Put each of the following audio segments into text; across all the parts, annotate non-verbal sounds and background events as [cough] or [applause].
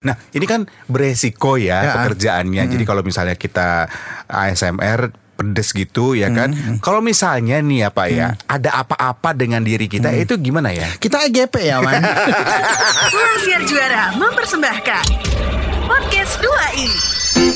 Nah, ini kan beresiko ya, Ya. pekerjaannya. Jadi kalau misalnya kita ASMR pedes gitu ya kan. Kalau misalnya nih ya Pak ya, ada apa-apa dengan diri kita itu gimana ya? Kita EGP ya, Wan. [laughs] Pulang Siar Juara mempersembahkan Podcast 2i Eh,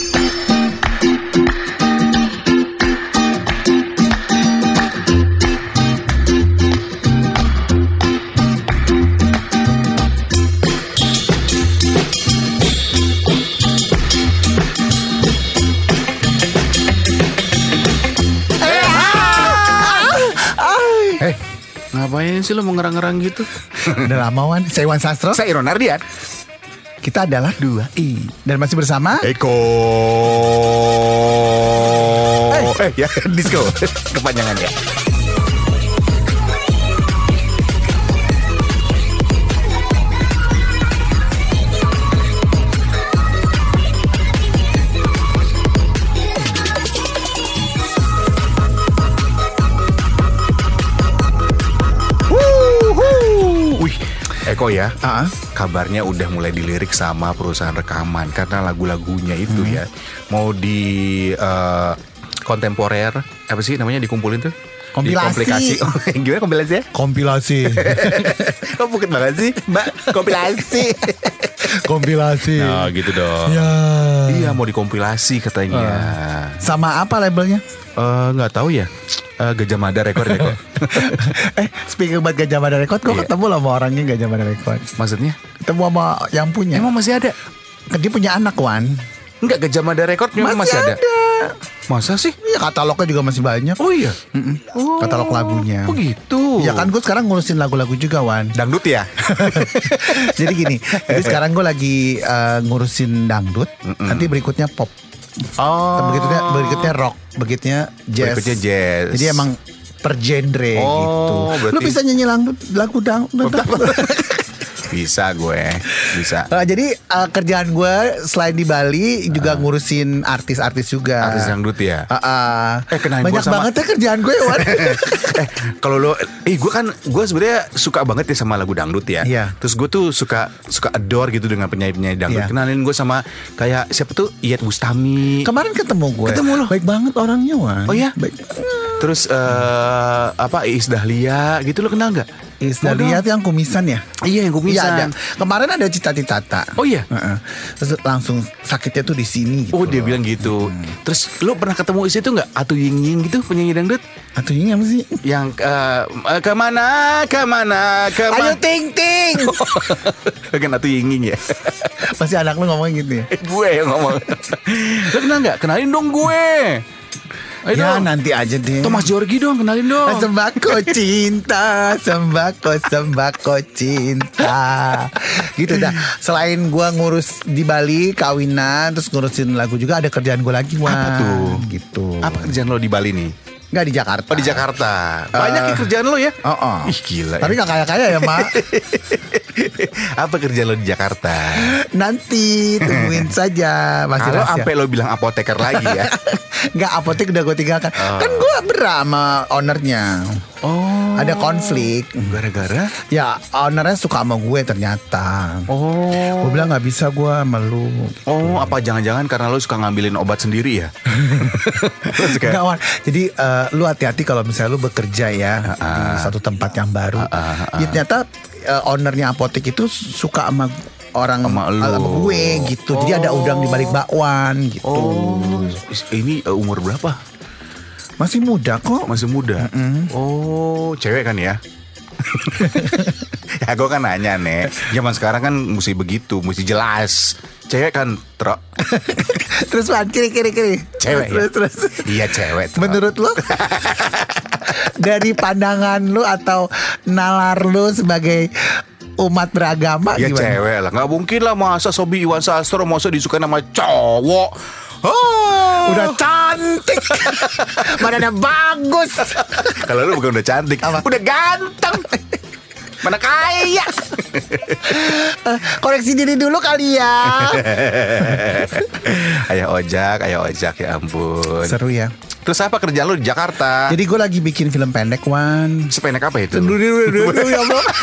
ngapain sih lo mau ngerang-ngerang gitu? [laughs] Udah lama, Wan. Saya Wan Sastro. Saya Iron Ardian. Kita adalah dua i dan masih bersama Eko. Eh, ya, [laughs] disco. Kepanjangan Eko ya. Ah. Kabarnya udah mulai dilirik sama perusahaan rekaman karena lagu-lagunya itu ya mau di eh, kontemporer apa sih namanya dikumpulin tuh? Kompilasi. Dikomplikasi. [laughs] Oh, gimana kompilasi ya? kompilasi. [laughs] Kok bukit banget sih, Mbak? Kompilasi. kompilasi. nah, gitu dong. Ya. Iya, mau dikompilasi katanya. Sama apa labelnya? Eh, nggak tahu ya. Eh, Gajah Mada rekor ya kok. [laughs] eh, speaking about Gajah Mada Record, gue Iya. ketemu loh sama orangnya Gajah Mada Record. Maksudnya? Ketemu sama yang punya. Emang masih ada? Kan dia punya anak, Wan. Enggak Gajah Mada rekor memang masih, ada. Masa sih? Iya, katalognya juga masih banyak. Oh iya. Oh. Katalog lagunya. Oh gitu. Ya kan gue sekarang ngurusin lagu-lagu juga Wan Dangdut ya? [laughs] Jadi gini Jadi sekarang gue lagi eh, ngurusin dangdut Nanti berikutnya pop Oh. Berikutnya berikutnya rock Berikutnya jazz Berikutnya jazz. Jadi emang per genre Oh, gitu berarti- Lu bisa nyanyi lagu, lagu dangdut [laughs] [laughs] Bisa gue, bisa. Nah, jadi eh, kerjaan gue selain di Bali juga ngurusin artis-artis juga. Ah. Artis dangdut ya. Ah, ah. Eh, kenain Banyak gua sama- banget ya kerjaan gue Wan. [laughs] eh kalau lo eh gue kan gue sebenarnya suka banget ya sama lagu dangdut ya Iya. terus gue tuh suka suka adore gitu dengan penyanyi penyanyi dangdut Iya. kenalin gue sama kayak siapa tuh Iyet Bustami Kemarin ketemu gue. Ketemu lo? Baik banget orangnya Wan. Oh, iya? Baik. Terus eh apa Iis Dahlia gitu lo kenal nggak Is Mau dong. lihat yang kumisan ya? iya yang Iya kumisan ada. Kemarin ada cita-cita. oh iya Heeh. Terus langsung sakitnya tuh di sini gitu. Oh dia loh. bilang gitu. Terus lo pernah ketemu Is itu nggak? Atu Ying Ying gitu penyanyi dangdut Atau ini apa sih? yang eh, eh, ke mana ke mana Ayo ke mana? ting ting. [laughs] kan Atu Ying Ying ya. Pasti anak lu ngomong gitu ya. gue yang ngomong. [laughs] lo kenal nggak? Kenalin dong gue. Ayo ya dong. nanti aja deh. Thomas Jorgi dong, kenalin dong. Sembako cinta, sembako sembako cinta. Gitu dah. Selain gua ngurus di Bali kawinan terus ngurusin lagu juga ada kerjaan gua lagi Wan. Apa tuh? Gitu. Apa kerjaan lo di Bali nih? Enggak di Jakarta. Oh di Jakarta. Banyak ya kerjaan lo ya? Oh, oh. Ih gila. Tapi ya. nggak kaya-kaya ya, Mak. [laughs] Apa kerjaan lo di Jakarta? Nanti tungguin saja masih Kalau rahasia. sampai lo bilang apoteker lagi ya. [laughs] Nggak apotek udah gue tinggalkan. Kan gue berama ownernya. Oh. Ada konflik. Gara-gara? Ya ownernya suka sama gue ternyata. Oh. Gue bilang nggak bisa gue sama lu. Oh, apa jangan-jangan karena lo suka ngambilin obat sendiri ya? [laughs] Lo suka- Wan. Jadi eh, lu hati-hati kalau misalnya lu bekerja ya di satu tempat yang baru. Ya, ternyata eh, ownernya apotek itu suka sama orang Sama lu. sama gue gitu. Jadi ada udang di balik bakwan gitu. Oh, ini eh, umur berapa? Masih muda kok. Masih muda. Oh, cewek kan ya? [laughs] ya gue kan nanya nih Zaman sekarang kan mesti begitu Mesti jelas Cewek kan trok [laughs] terus Wan, kiri kiri kiri. Cewek terus, ya? terus. Iya cewek trok. Menurut lu [laughs] dari pandangan lu atau nalar lu sebagai umat beragama Ya gimana? cewek lah Gak mungkin lah Masa Sobi Iwan Sastro Masa disukai nama cowok Oh. Udah cantik [laughs] Badannya bagus Kalau lu bukan udah cantik Apa? Udah ganteng Mana kaya? Eh, Koreksi diri dulu kali ya. [laughs] Ayah ojak Ayah ojak ya ampun. Seru ya. Terus apa kerjaan lu di Jakarta? Jadi gue lagi bikin film pendek Wan. Sependek apa itu? Dulu dulu dulu ya Allah [laughs]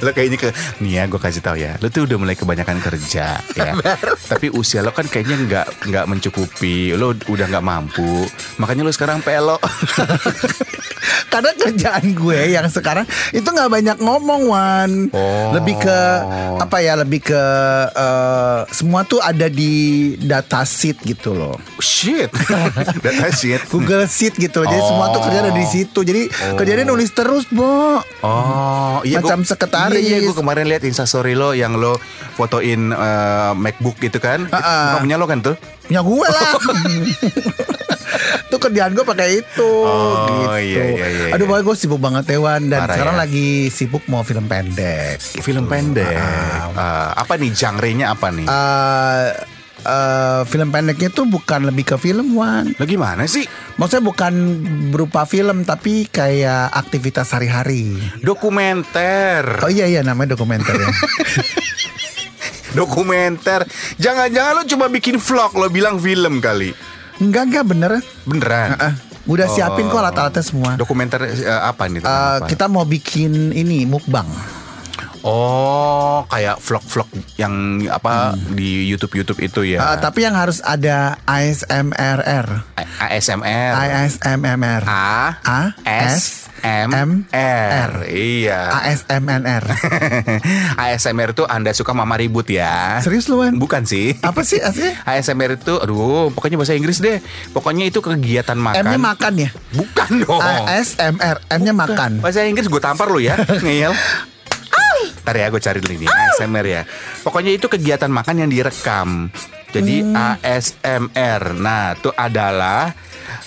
lo kayaknya ke nih ya gue kasih tahu ya lo tuh udah mulai kebanyakan kerja ya [laughs] tapi usia lo kan kayaknya nggak nggak mencukupi lo udah nggak mampu makanya lo sekarang pelo [laughs] Karena kerjaan gue yang sekarang itu nggak banyak ngomong Wan. Oh. Lebih ke apa ya? Lebih ke eh, semua tuh ada di data sheet gitu loh. shit [laughs] data shit Google Sheet gitu. Jadi semua tuh kerja ada di situ. Jadi kerjanya nulis terus, Bo. Oh iya Macam gua- sekretaris. Iya, iya gue kemarin lihat instastory lo yang lo fotoin eh, MacBook gitu kan Ah, ah. Itu punya lo kan tuh Ya gue lah. [laughs] tuh kerjaan gue pakai itu Oh, gitu. iya, iya, iya, Aduh, iya. boy gue sibuk banget Ewan dan Parah sekarang ya. lagi sibuk mau film pendek. Film pendek Eh, Apa nih genre-nya apa nih Eh eh, film pendeknya tuh bukan lebih ke film Wan. Lo gimana sih Maksudnya bukan berupa film tapi kayak aktivitas sehari-hari. Dokumenter Oh iya iya namanya dokumenter ya. [laughs] Dokumenter Jangan-jangan lo cuma bikin vlog Lo bilang film kali enggak enggak bener. Beneran Eh, udah siapin kok alat-alatnya semua. Dokumenter eh, apa nih Eh, apa? kita mau bikin ini mukbang. Oh kayak vlog-vlog yang apa di YouTube-YouTube itu ya Eh, tapi yang harus ada ASMRR. A- ASMR ASMMR. A A S M M R Iya ASMNR. ASMR [laughs] itu Anda suka mama ribut ya Serius lu Wan? Bukan sih Apa sih aslinya? ASMR itu Aduh pokoknya bahasa Inggris deh Pokoknya itu kegiatan makan M-nya makan ya? Bukan dong ASMR, M-nya makan. Bahasa Inggris gue tampar lu ya Ngeyel [laughs] Ntar ya gue cari dulu ini ASMR ya Pokoknya itu kegiatan makan yang direkam Jadi Hmm. ASMR Nah itu adalah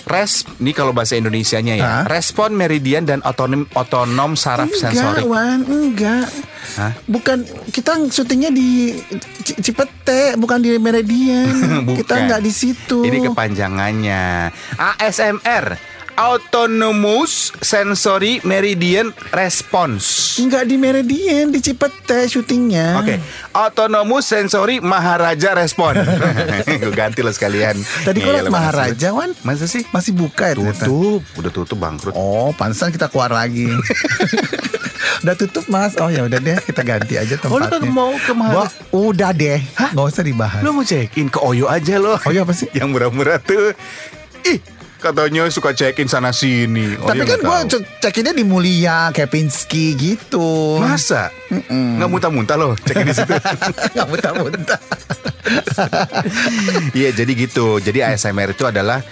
Res, ini kalau bahasa Indonesianya ya, Hah? respon meridian dan otonom otonom saraf Enggak, sensorik. Wan, enggak. Hah? Bukan kita syutingnya di Cipete, bukan di Meridian. [laughs] kita Bukan. enggak di situ. Ini kepanjangannya. ASMR, Autonomous Sensory Meridian Response. Enggak di Meridian, di Cipete syutingnya. Oke, Autonomous Sensory Maharaja Respon. [laughs] Gue ganti lo sekalian. Tadi gue Ngeyel liat Maharaja, lu. Wan. Masa sih? Masih buka ya ternyata. Tutup, udah tutup bangkrut. Oh, pantesan kita keluar lagi. [laughs] udah tutup mas. Oh ya udah deh, kita ganti aja Oh, lu tempatnya. kan mau ke Maharaja? Wah, udah deh, nggak usah dibahas. Lo mau check in ke Oyo aja lo. Oyo apa sih? Yang murah-murah tuh. Ih, katanya suka check in sana sini. Oh, Tapi kan gue tahu. cekinnya di Mulia, Kepinski gitu. Masa? Nggak muntah-muntah lo check in di situ. [laughs] Nggak muntah-muntah. [laughs] Iya jadi gitu. Jadi ASMR itu adalah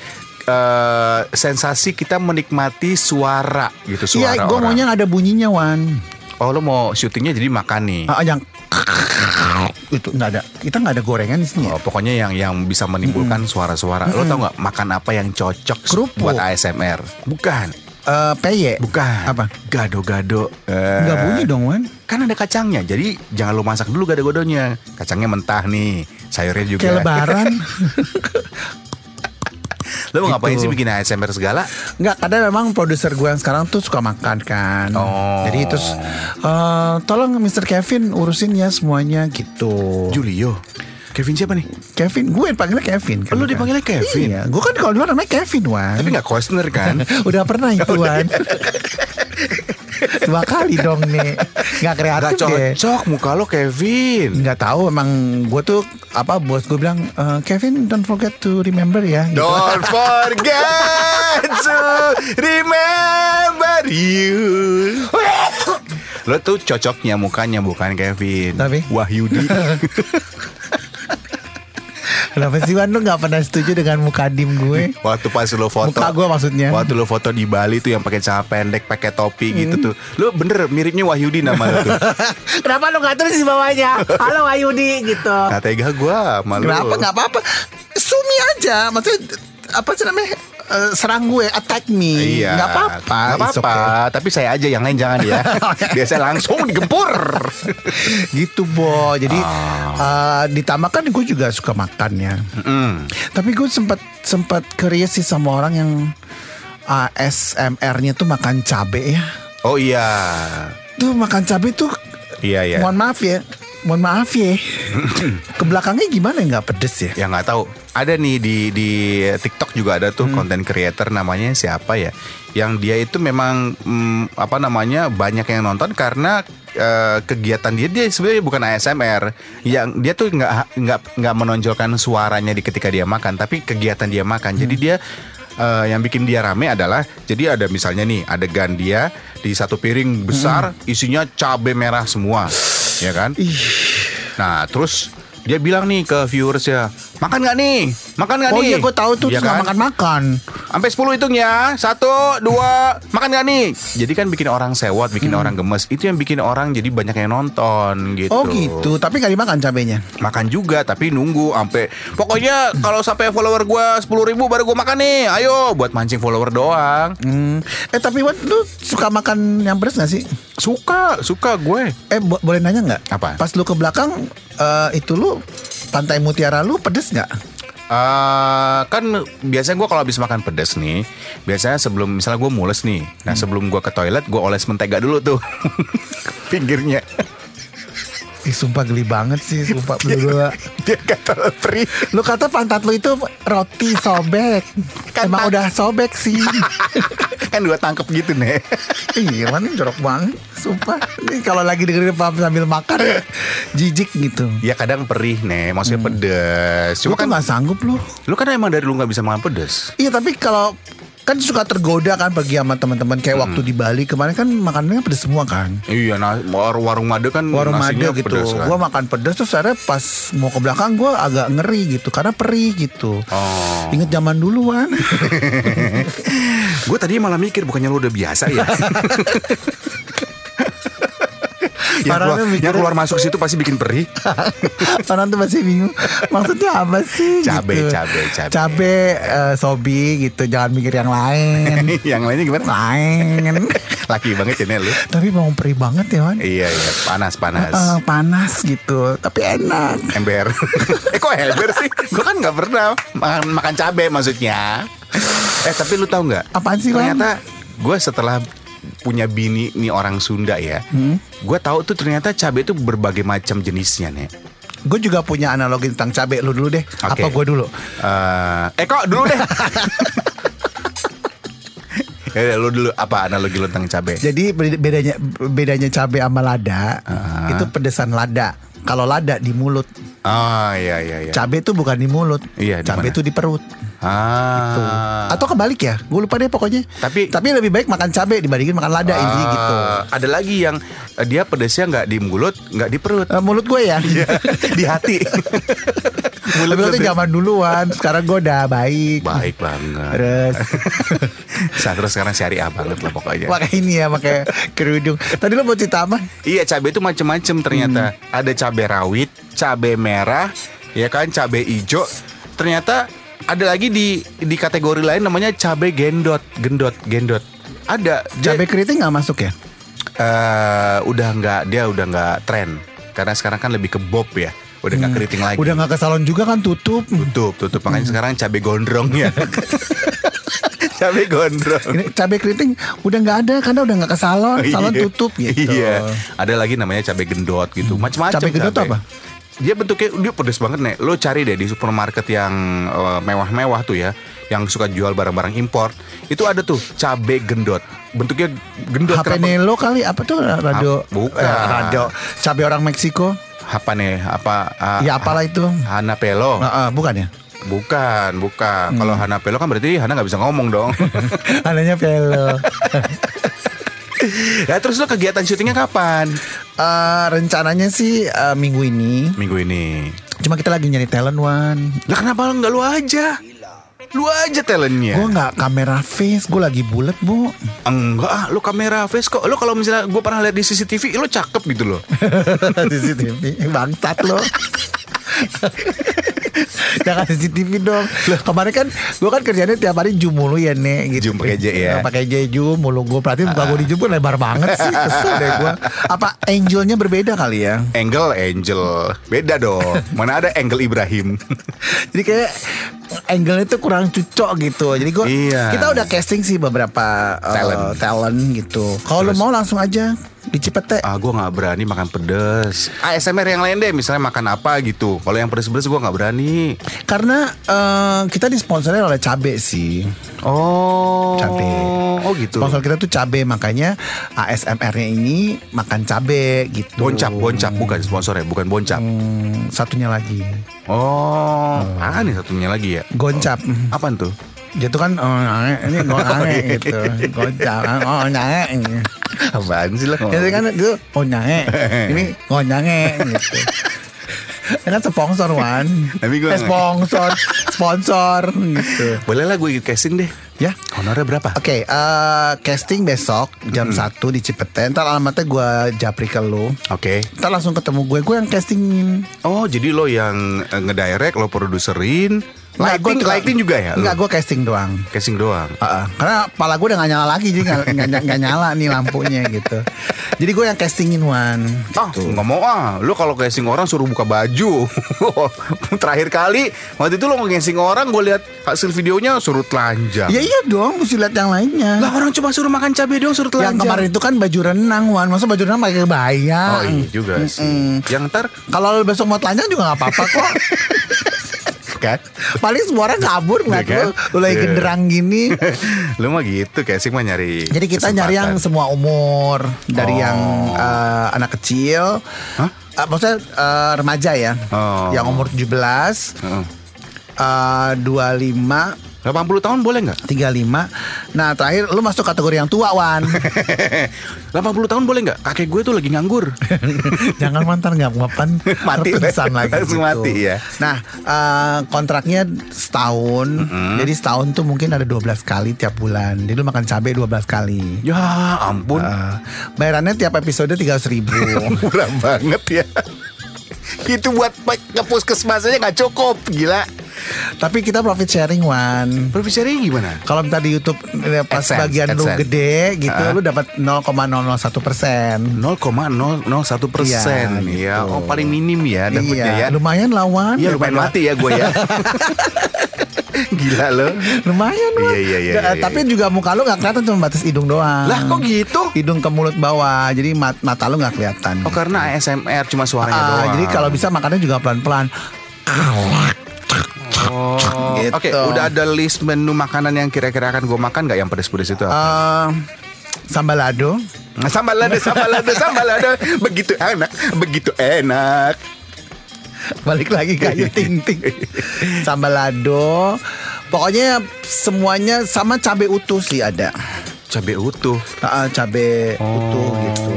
eh, sensasi kita menikmati suara gitu suara Iya, gue maunya ada bunyinya Wan. Oh lo mau syutingnya jadi makan nih. Ah, yang itu nggak ada. Kita nggak ada gorengan di sini. ya? Oh, pokoknya yang yang bisa menimbulkan suara-suara. Lo tau nggak makan apa yang cocok Kerupuk. buat ASMR? Bukan, Eh, peye. bukan. Apa? Gado-gado. Eh, Nggak bunyi dong Wan. Kan ada kacangnya. Jadi jangan lo masak dulu gado-gadonya. Kacangnya mentah nih. Sayurnya juga. Kayak lebaran. [laughs] Lo mau ngapain Gitu. sih bikin ASMR segala? Nggak, kadang memang produser gue yang sekarang tuh suka makan kan. Oh. Jadi terus eh, tolong Mr. Kevin urusin ya semuanya gitu. Julio. Kevin siapa nih? Kevin, gue panggilnya Kevin. kan, Oh, lu dipanggilnya Kevin? Iya, gue kan kalau dulu namanya Kevin Wan. Tapi nggak Costner kan? [laughs] Udah pernah itu [laughs] Wan. [laughs] Dua kali dong nih. Nggak Gak kreatif deh. cocok muka lo Kevin. Nggak tahu emang gue tuh apa bos gue bilang "Eh, Kevin don't forget to remember ya. Gitu. Don't forget to remember you. Lo tuh cocoknya mukanya bukan Kevin. Tapi? Wahyudi. [laughs] Kenapa sih Wan lu nggak pernah setuju dengan muka dim gue? Waktu pas lo foto. Muka gue maksudnya. Waktu lo foto di Bali tuh yang pakai celana pendek, pakai topi gitu tuh. Lo bener miripnya Wahyudi nama lo tuh. [laughs] Kenapa lu nggak tulis di bawahnya? Halo Ayudi gitu. Gak tega gue sama lo. Kenapa nggak apa-apa? Sumi aja, maksudnya apa sih namanya? Eh, serang gue, attack me. Iya. Nggak apa-apa. Nggak it's apa-apa. okay. Tapi saya aja yang lain jangan ya. [laughs] Biasa langsung digempur. [laughs] gitu bo. Jadi Ah. eh, ditambah kan gue juga suka makan ya. Mm. Tapi gue sempat sempat curious sih sama orang yang ASMR-nya tuh makan cabe ya. Oh iya. Tuh makan cabe tuh Iya iya. mohon maaf ya. Mohon maaf ya. [laughs] Ke belakangnya gimana nggak pedes ya? Ya nggak tahu. Ada nih di di TikTok juga ada tuh content creator namanya siapa ya? Yang dia itu memang mm, apa namanya banyak yang nonton karena eh, kegiatan dia dia sebenarnya bukan ASMR. Yang dia tuh nggak nggak nggak menonjolkan suaranya di ketika dia makan, tapi kegiatan dia makan. Jadi dia eh, yang bikin dia rame adalah jadi ada misalnya nih adegan dia di satu piring besar isinya cabai merah semua, ya kan? Nah, terus dia bilang nih ke viewers ya, makan nggak nih? Makan nggak Oh nih? iya gue tahu tuh Iya kan? makan-makan. Sampai 10 hitung ya Satu, dua Makan gak nih? Jadi kan bikin orang sewot Bikin orang gemes Itu yang bikin orang jadi banyak yang nonton gitu Oh gitu, tapi gak dimakan cabenya. Makan juga Tapi nunggu sampai Pokoknya kalau sampai follower gua 10 ribu Baru gua makan nih Ayo Buat mancing follower doang Hmm. Eh tapi Wan, lu suka makan yang pedas gak sih? Suka Suka gue Eh bo- boleh nanya nggak? Apa? Pas lu ke belakang eh, itu lu pantai mutiara lu pedes nggak? Eh, kan biasanya gue kalau habis makan pedas nih, biasanya sebelum misalnya gue mules nih, nah sebelum gue ke toilet gue oles mentega dulu tuh [laughs] pinggirnya. Ih sumpah geli banget sih, sumpah berdua. Dia kata perih. Lu kata pantat lu itu roti sobek. Kan Emang udah sobek sih. [laughs] kan gue tangkep gitu nih. Iya, mana jorok banget. Sumpah. Ini kalau lagi dengerin pap sambil makan jijik gitu. Ya kadang perih nih, maksudnya pedes. Lu Cuma tuh kan nggak sanggup lu. lu kan emang dari lu nggak bisa makan pedes. Iya tapi kalau kan suka tergoda kan pergi sama teman-teman kayak waktu di Bali kemarin kan makanannya pedes semua kan. Iya, nah warung warung made kan Warung Made gitu. pedes kan. Gua makan pedes terus akhirnya pas mau ke belakang gua agak ngeri gitu karena perih gitu. Oh. Ingat zaman dulu kan. [laughs] Gue tadi malah mikir bukannya lu udah biasa ya. [laughs] yang, keluar, mikirnya- yang keluar masuk situ pasti bikin perih. [laughs] Orang tuh masih bingung Maksudnya apa sih Cabe, gitu. cabe, cabe. Cabe eh, Sobi gitu Jangan mikir yang lain [laughs] yang lainnya gimana? Lain [laughs] Laki banget ya lu. Tapi mau perih banget ya Wan Iya iya panas panas. Eh, Panas gitu Tapi enak Ember. eh kok ember sih? Gue kan nggak pernah makan makan cabe maksudnya. Eh tapi lu tahu nggak? Apaan sih? Ternyata gue setelah punya bini nih orang Sunda ya, Hmm? gue tahu tuh ternyata cabe itu berbagai macam jenisnya nih. Gue juga punya analogi tentang cabe Lu dulu deh Oke. Apa gue dulu Eh, eh kok dulu deh. [laughs] Ya, lu dulu apa analogi lu tentang cabe? Jadi beda- bedanya bedanya cabe sama lada Ah. Itu pedesan lada Kalau lada di mulut Oh iya iya iya. Cabe itu bukan di mulut Iya, Cabe mana? itu di perut Tuh. Ah. Atau kebalik ya Gue lupa deh pokoknya Tapi- Tapi lebih baik makan cabe dibandingin makan lada intinya Ah, gitu Ada lagi yang eh, dia pedesnya nggak di mulut, nggak di perut. Eh, Mulut gue ya Iya, [laughs] di hati. [laughs] Mulut tuh zaman duluan Sekarang gue udah baik Baik banget. Terus [laughs] Saya terus sekarang syariah banget lah pokoknya. Pakai ini ya Pakai kerudung Tadi lo mau cerita apa? Iya cabai itu macam-macam ternyata. Ada cabai rawit, cabai merah, ya kan cabai hijau. Ternyata ada lagi di di kategori lain namanya cabai gendot, gendot, gendot. Ada Cabe keriting gak masuk ya? eh, udah nggak dia udah nggak tren karena sekarang kan lebih ke bob ya. Udah nggak keriting lagi. Hmm. Udah gak ke salon juga kan tutup tutup, tutup. Makanya sekarang cabai gondrong ya. [laughs] cabai gondrong. Ini cabai keriting udah nggak ada karena udah nggak ke salon, [laughs] salon Iya. tutup gitu. Iya. Ada lagi namanya cabai gendot gitu. Macam-macam. Cabai gendot apa? Dia bentuknya dia pedes banget nih. Lo cari deh di supermarket yang eh, mewah-mewah tuh ya, yang suka jual barang-barang impor. Itu ada tuh cabai gendot. Bentuknya gendot HP Nelo kali apa tuh radio? Bukan. Eh, radio. Cabai orang Meksiko. Apa nih? Apa? ah, ya apalah itu. Hanapelo. Nah, ah, bukan ya? Bukan, bukan. Kalau Hmm. Hanapelo kan berarti Hana nggak bisa ngomong dong. [laughs] Adanya Velo. ya [laughs] terus lo kegiatan syutingnya kapan? Eh, rencananya sih eh, minggu ini. Minggu ini. Cuma kita lagi nyari talent one. Lah kenapa lo nggak lu aja? Lu aja talentnya. Gue nggak kamera face, gue lagi bulat bu. Enggak, ah, lu kamera face kok. Lu kalau misalnya gue pernah lihat di CCTV, lu cakep gitu loh. [laughs] CCTV bangsat lo. [laughs] Jangan CCTV dong. Kemarin kan gue kan kerjanya tiap hari zoom mulu ya nek gitu. Zoom pakai J ya? Pakai J zoom mulu gue perhatiin muka gue di zoom kan lebar banget sih. Kesel deh gue. Apa angelnya berbeda kali ya? Angle Angel, beda dong. Mana ada Angle Ibrahim? [laughs] Jadi kayak angle itu kurang cocok gitu. Jadi gua Iya. kita udah casting sih beberapa uh, Talent. talent gitu. Kalau Terus? mau langsung aja di Cipete. Ah, gue nggak berani makan pedes. ASMR yang lain deh, misalnya makan apa gitu. Kalau yang pedes-pedes gue nggak berani. Karena eh, kita disponsori oleh Cabe sih. Oh, Cabe. Oh gitu. Sponsor kita tuh Cabe makanya ASMR-nya ini makan cabe gitu. Boncap, boncap bukan sponsornya, bukan boncap. Hmm, satunya lagi. Oh, ah nih satunya lagi ya. Goncap. Apaan tuh? Dia tuh kan oh, ini gue [laughs] ange gitu. Goncap. Oh, nyange. Apaan sih lah? Jadi kan itu oh nyange. [laughs] Ini oh nyange gitu. [laughs] Kan sponsor Wan Tapi gua eh, sponsor Sponsor gitu Boleh lah gue ikut casting deh. Ya Honornya berapa? Oke, eh, casting besok jam 1 di Cipete. Ntar alamatnya gue japri ke lu. Oke. Ntar langsung ketemu gue, gue yang castingin. Oh, jadi lo yang eh, ngedirect, lo produserin, Nggak, gua lighting, lighting juga ya? Enggak, gue casting doang. casting doang. Heeh. karena pala gue udah gak nyala lagi jadi gak, nggak- nggak- nggak nyala nih lampunya gitu. Jadi gue yang castingin Wan. Ah, nggak mau ah. Lu kalau casting orang suruh buka baju. [laughs] Terakhir kali waktu itu lo nge-casting orang, gue lihat hasil videonya suruh telanjang. Ya iya dong, mesti lihat yang lainnya. Lah orang cuma suruh makan cabai doang suruh telanjang. yang kemarin itu kan baju renang Wan. Masa baju renang pakai kebaya? Oh iya juga sih. Yang ntar Kalau besok mau telanjang juga gak apa-apa kok. [laughs] kan Paling semua orang kabur ngeliat Iya kan? lu, lu lagi Iya. genderang gini. [laughs] Lu mah gitu casting mah nyari Jadi kita nyari yang kesempatan. semua umur dari Oh. yang eh, anak kecil, Hah? eh, maksudnya eh, remaja ya, Oh. yang umur 17, Heeh. eh, 25, 80 tahun boleh nggak? 35. Nah terakhir lu masuk kategori yang tua Wan. [laughs] 80 tahun boleh nggak? Kakek gue tuh lagi nganggur. [laughs] Jangan mantan nggak mapan [laughs] Mati. lagi. Langsung gitu. mati ya. Nah eh, kontraknya setahun, jadi setahun tuh mungkin ada 12 kali tiap bulan. Jadi lu makan cabai 12 kali. ya ampun. Eh, bayarannya tiap episode 300 ribu. Murah banget ya. Itu buat ke puskesmas aja nggak cukup, gila. Tapi kita profit sharing Wan. Profit sharing gimana? Kalau minta di YouTube eh, pas AdSense, bagian lu AdSense. gede gitu, Ah. lu dapat 0,001 persen. 0,001 persen Iya, ya. gitu. Oh paling minim ya dapetnya Iya, ya. lumayan lawan. Iya lumayan mati ya gue ya. [laughs] Gila lo. Lumayan Wan. Iya, iya, iya, iya, iya. Tapi juga muka lu gak kelihatan cuma batas hidung doang. Lah kok gitu? Hidung ke mulut bawah, jadi mat- mata lu gak kelihatan. Oh karena ASMR cuma suaranya Ah, doang. jadi kalau bisa makannya juga pelan-pelan. Oh, Gitu. Oke, udah ada list menu makanan yang kira-kira akan gue makan nggak yang pedes-pedes itu? apa? Eh, sambalado. Nah, sambal lado, sambal lado, sambal lado, begitu enak, begitu enak. Balik lagi ke Ayu Ting Ting. Sambalado. Pokoknya semuanya sama cabai utuh sih ada. Cabai utuh, Ah, cabai utuh gitu.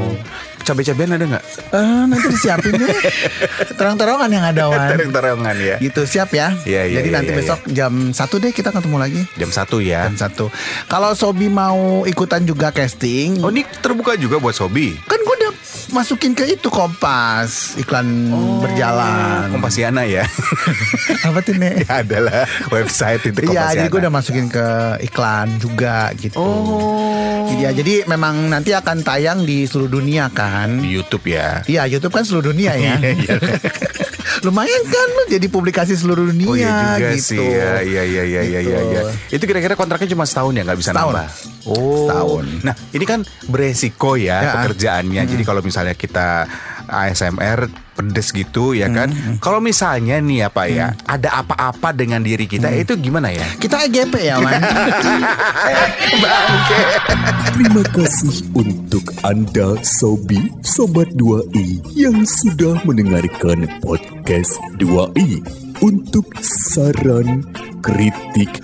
Cabai-cabean ada nggak? Eh, nanti disiapin deh. [laughs] Terang-terangan yang ada Wan. Terang-terangan ya. Gitu siap ya. Iya, iya, Jadi iya, nanti iya, besok jam satu deh kita ketemu lagi. Jam satu ya. Jam satu. Kalau Sobi mau ikutan juga casting, Oh ini terbuka juga buat Sobi. kan gue masukin ke itu Kompas iklan berjalan. Kompasiana ya. [laughs] Apa tuh nek? ya adalah website itu Iya, jadi gue udah masukin ke iklan juga gitu. Oh. Iya, jadi memang nanti akan tayang di seluruh dunia kan. Di YouTube ya. Iya, YouTube kan seluruh dunia ya. [laughs] Lumayan kan lu jadi publikasi seluruh dunia Oh iya juga gitu. sih ya, iya iya iya iya iya. Gitu. iya. Itu kira-kira kontraknya cuma setahun ya nggak bisa Setahun. nambah. Oh. Setahun. Nah ini kan beresiko ya, Ya. pekerjaannya. Jadi kalau misalnya kita ASMR pedes gitu ya kan. Kalau misalnya nih apa ya, ada apa-apa dengan diri kita itu gimana ya? Kita EGP ya, Man. [laughs] Bangke. Terima kasih untuk Anda Sobi Sobat 2i yang sudah mendengarkan podcast 2i. Untuk saran, kritik,